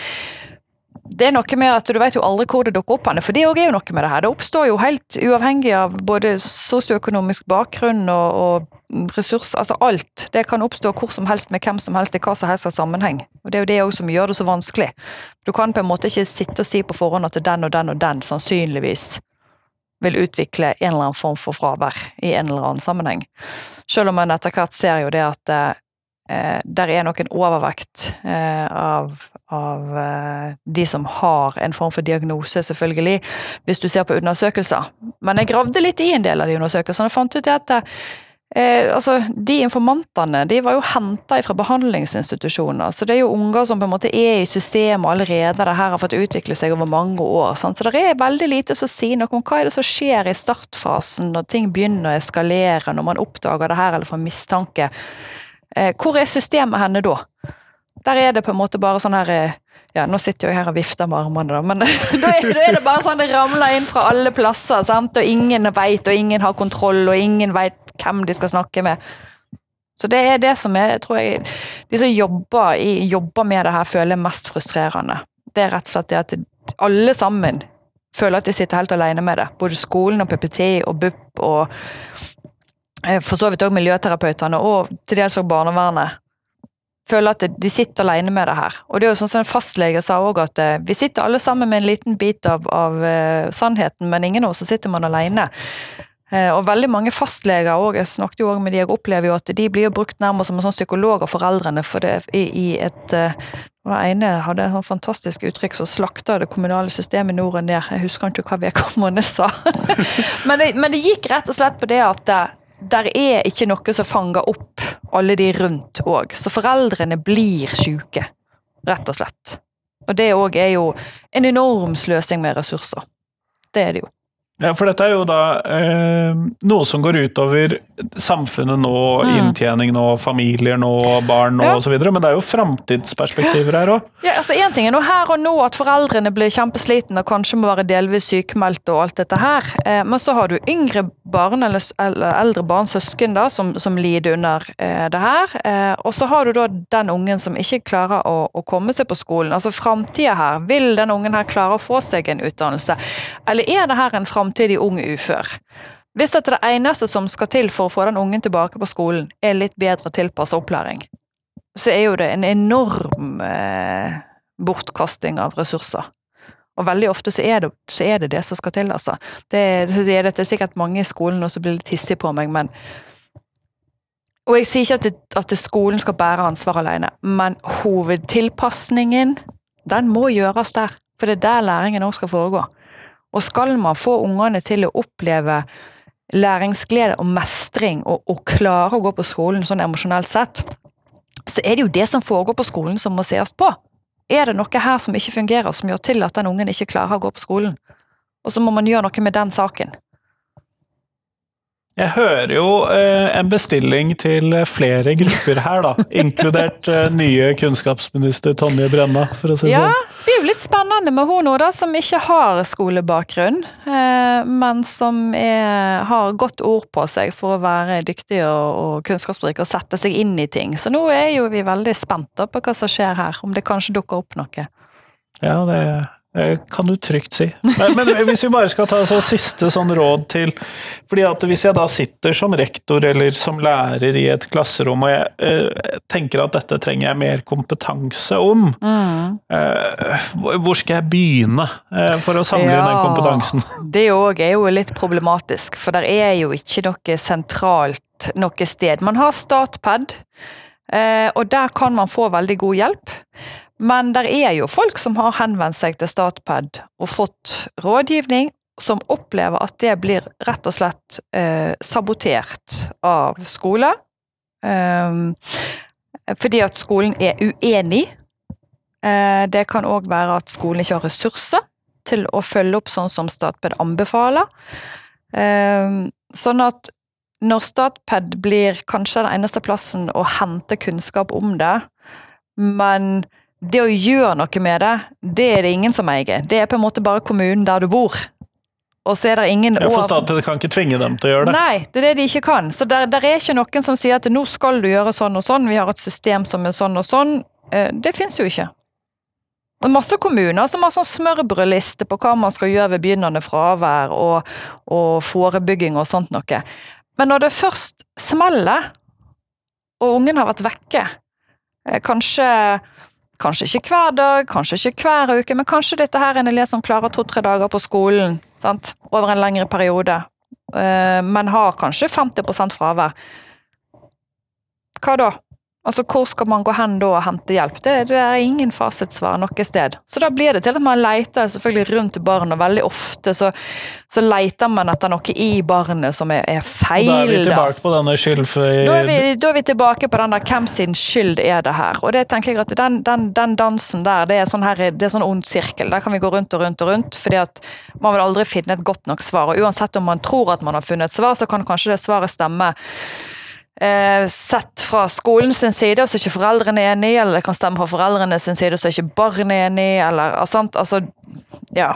[SPEAKER 2] det er noe med at du vet jo aldri hvor det dukker opp for det òg er jo noe med det her. Det oppstår jo helt uavhengig av både sosioøkonomisk bakgrunn og, og ressurs, altså alt. Det kan oppstå hvor som helst med hvem som helst i hva som helst av sammenheng. Og det er jo det òg som gjør det så vanskelig. Du kan på en måte ikke sitte og si på forhånd at den og den og den sannsynligvis vil utvikle en eller annen form for fravær i en eller annen sammenheng. Selv om man etter hvert ser jo det at eh, der er nok en overvekt eh, av, av eh, de som har en form for diagnose, selvfølgelig, hvis du ser på undersøkelser. Men jeg gravde litt i en del av de undersøkelsene og fant ut at Eh, altså, De informantene de var jo henta fra behandlingsinstitusjoner, så det er jo unger som på en måte er i systemet allerede, det her har fått utvikle seg over mange år. Sant? Så det er veldig lite som sier noe om hva er det som skjer i startfasen, når ting begynner å eskalere, når man oppdager det her eller får mistanke. Eh, hvor er systemet henne da? Der er det på en måte bare sånn her eh, ja, nå sitter jeg her og vifter med armene, da, men da er, da er det bare sånn det ramler inn fra alle plasser, sant? og ingen veit, og ingen har kontroll, og ingen veit hvem de skal snakke med. Så det er det som er, tror jeg, de som jobber, i, jobber med det her, føler mest frustrerende. Det er rett og slett det at alle sammen føler at de sitter helt alene med det. Både skolen og PPT og BUP og eh, for så vidt òg miljøterapeutene og til dels òg barnevernet. Føler at de sitter alene med det her. Og det er jo sånn som en fastlege sa òg, at eh, vi sitter alle sammen med en liten bit av, av uh, sannheten, men ingen av oss sitter man alene. Uh, og veldig mange fastleger også, jeg snakket jo også med de, jeg opplever jo at de blir jo brukt nærmest som en sånn psykolog av foreldrene for det, i, i et uh, den ene hadde et fantastisk uttrykk som slakta det kommunale systemet nord og ned. Jeg husker ikke hva vedkommende sa. men, det, men, det, gikk rett og slett på det at der er ikke noe som fanger opp alle de rundt òg. Så foreldrene blir syke, rett og slett. Og det òg er jo en enorm sløsing med ressurser. Det er det jo.
[SPEAKER 3] Ja, for dette er jo da eh, noe som går utover samfunnet nå, mm. inntjening nå, familier nå, barn nå ja. osv., men det er jo framtidsperspektiver her òg.
[SPEAKER 2] Ja, altså Én ting er nå her og nå at foreldrene blir kjempeslitne og kanskje må være delvis sykemeldte og alt dette her, eh, men så har du yngre barn eller, eller eldre barn, søsken, da, som, som lider under eh, det her. Eh, og så har du da den ungen som ikke klarer å, å komme seg på skolen. Altså framtida her, vil den ungen her klare å få seg en utdannelse, eller er det her en framtid samtidig ung ufør. Hvis dette det eneste som skal til for å få den ungen tilbake på skolen, er litt bedre tilpasset opplæring, så er jo det en enorm eh, bortkasting av ressurser. Og veldig ofte så er, det, så er det det, som skal til, altså. Det, det, det er sikkert mange i skolen som blir litt hissige på meg, men Og jeg sier ikke at, at skolen skal bære ansvar alene, men hovedtilpasningen, den må gjøres der. For det er der læringen òg skal foregå. Og skal man få ungene til å oppleve læringsglede og mestring, og, og klare å gå på skolen sånn emosjonelt sett, så er det jo det som foregår på skolen som må sees på. Er det noe her som ikke fungerer, som gjør til at den ungen ikke klarer å gå på skolen? Og så må man gjøre noe med den saken.
[SPEAKER 3] Jeg hører jo eh, en bestilling til flere grupper her, da. Inkludert eh, nye kunnskapsminister Tonje Brenna, for å si det
[SPEAKER 2] ja,
[SPEAKER 3] sånn.
[SPEAKER 2] Det blir jo litt spennende med hun da, som ikke har skolebakgrunn, eh, men som er, har godt ord på seg for å være dyktig og, og kunnskapsrik og sette seg inn i ting. Så nå er jo vi veldig spente på hva som skjer her, om det kanskje dukker opp noe.
[SPEAKER 3] Ja, det Eh, kan du trygt si. Men, hvis vi bare skal ta så siste sånn råd til fordi at Hvis jeg da sitter som rektor eller som lærer i et klasserom og jeg eh, tenker at dette trenger jeg mer kompetanse om, mm. eh, hvor skal jeg begynne eh, for å samle ja, inn den kompetansen?
[SPEAKER 2] Det òg er jo litt problematisk, for det er jo ikke noe sentralt noe sted. Man har Statped, eh, og der kan man få veldig god hjelp. Men det er jo folk som har henvendt seg til Statped og fått rådgivning, som opplever at det blir rett og slett eh, sabotert av skole. Eh, fordi at skolen er uenig. Eh, det kan òg være at skolen ikke har ressurser til å følge opp sånn som Statped anbefaler. Eh, sånn at når Statped blir kanskje den eneste plassen å hente kunnskap om det, men det å gjøre noe med det, det er det ingen som eier. Det er på en måte bare kommunen der du bor. Og så er det ingen
[SPEAKER 3] ja, For Statped kan ikke tvinge dem til å gjøre det?
[SPEAKER 2] Nei, det er det de ikke kan. Så der, der er ikke noen som sier at nå skal du gjøre sånn og sånn, vi har et system som er sånn og sånn. Eh, det fins jo ikke. Og masse kommuner som har sånn smørbrødliste på hva man skal gjøre ved begynnende fravær og, og forebygging og sånt noe. Men når det først smeller, og ungen har vært vekke, eh, kanskje Kanskje ikke hver dag, kanskje ikke hver uke, men kanskje dette her er en elev som klarer to-tre dager på skolen sant? over en lengre periode, uh, men har kanskje 50% fravær. Hva da? Altså, Hvor skal man gå hen da og hente hjelp? Det, det er ingen fasitsvar noe sted. Så da blir det til at man leter selvfølgelig rundt barn, og veldig ofte så, så leter man etter noe i barnet som er, er feil.
[SPEAKER 3] Og da er vi tilbake da. på denne skyldfri...
[SPEAKER 2] Da er, vi, da er vi tilbake på den der hvem sin skyld er det her? Og det tenker jeg at den, den, den dansen der, det er sånn her, det er sånn ond sirkel. Der kan vi gå rundt og rundt og rundt, fordi at man vil aldri finne et godt nok svar. Og uansett om man tror at man har funnet et svar, så kan kanskje det svaret stemme eh, sett fra skolen sin side, og så er ikke foreldrene enig, eller det kan stemme fra foreldrene sin side, og så er ikke barnet enig, eller sant, altså Ja.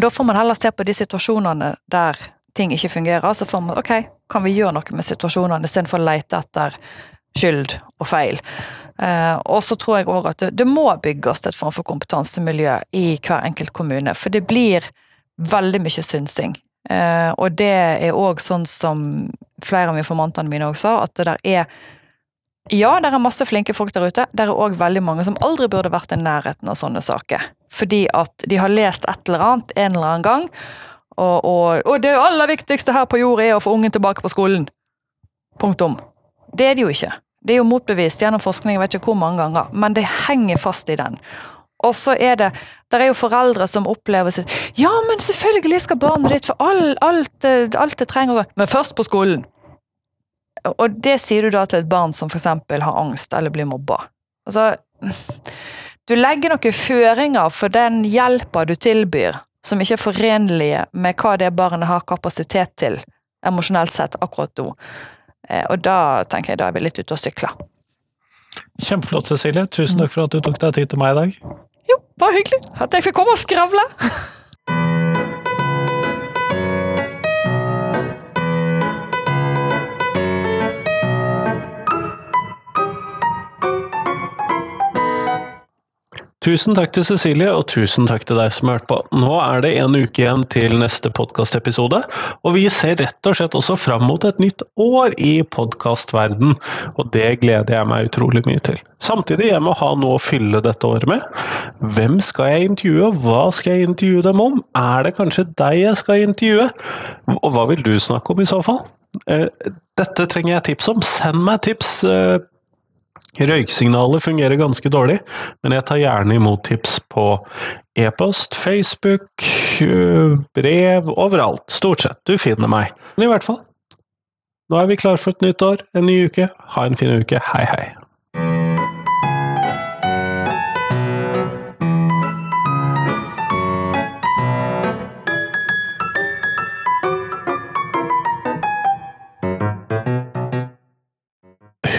[SPEAKER 2] Da får man heller se på de situasjonene der ting ikke fungerer, så får man ok, kan vi gjøre noe med situasjonene istedenfor å lete etter skyld og feil. Eh, og så tror jeg òg at det, det, må bygges et form for kompetansemiljø i hver enkelt kommune, for det blir veldig mye synsing. Eh, og det er òg sånn som flere av informantene mine også sa, at det der er ja, det er masse flinke folk der ute. Det er òg veldig mange som aldri burde vært i nærheten av sånne saker. Fordi at de har lest et eller annet en eller annen gang, og, og, og det aller viktigste her på jord er å få ungen tilbake på skolen. Punktum. Det er det jo ikke. Det er jo motbevist gjennom forskning jeg vet ikke hvor mange ganger, men det henger fast i den. Og så er det der er jo foreldre som opplever sitt Ja, men selvfølgelig skal barnet ditt få all, alt, alt det trenger, men først på skolen. Og det sier du da til et barn som f.eks. har angst eller blir mobba. Altså, du legger noen føringer for den hjelpa du tilbyr, som ikke er forenlige med hva det barnet har kapasitet til emosjonelt sett akkurat nå. Eh, og da tenker jeg da er vi litt ute og sykler.
[SPEAKER 3] Kjempeflott, Cecilie. Tusen takk for at du tok deg tid til meg i dag.
[SPEAKER 2] Bare hyggelig at jeg fikk komme og skravle.
[SPEAKER 1] Tusen takk til Cecilie, og tusen takk til deg som har hørt på. Nå er det en uke igjen til neste podkastepisode, og vi ser rett og slett også fram mot et nytt år i podkastverden, og det gleder jeg meg utrolig mye til. Samtidig jeg må ha noe å fylle dette året med. Hvem skal jeg intervjue, hva skal jeg intervjue dem om? Er det kanskje deg jeg skal intervjue? Og hva vil du snakke om i så fall? Eh, dette trenger jeg tips om. Send meg tips eh, Røyksignalet fungerer ganske dårlig, men jeg tar gjerne imot tips på e-post, Facebook, øh, brev, overalt. Stort sett. Du finner meg. Men i hvert fall. Nå er vi klar for et nytt år, en ny uke. Ha en fin uke. Hei, hei.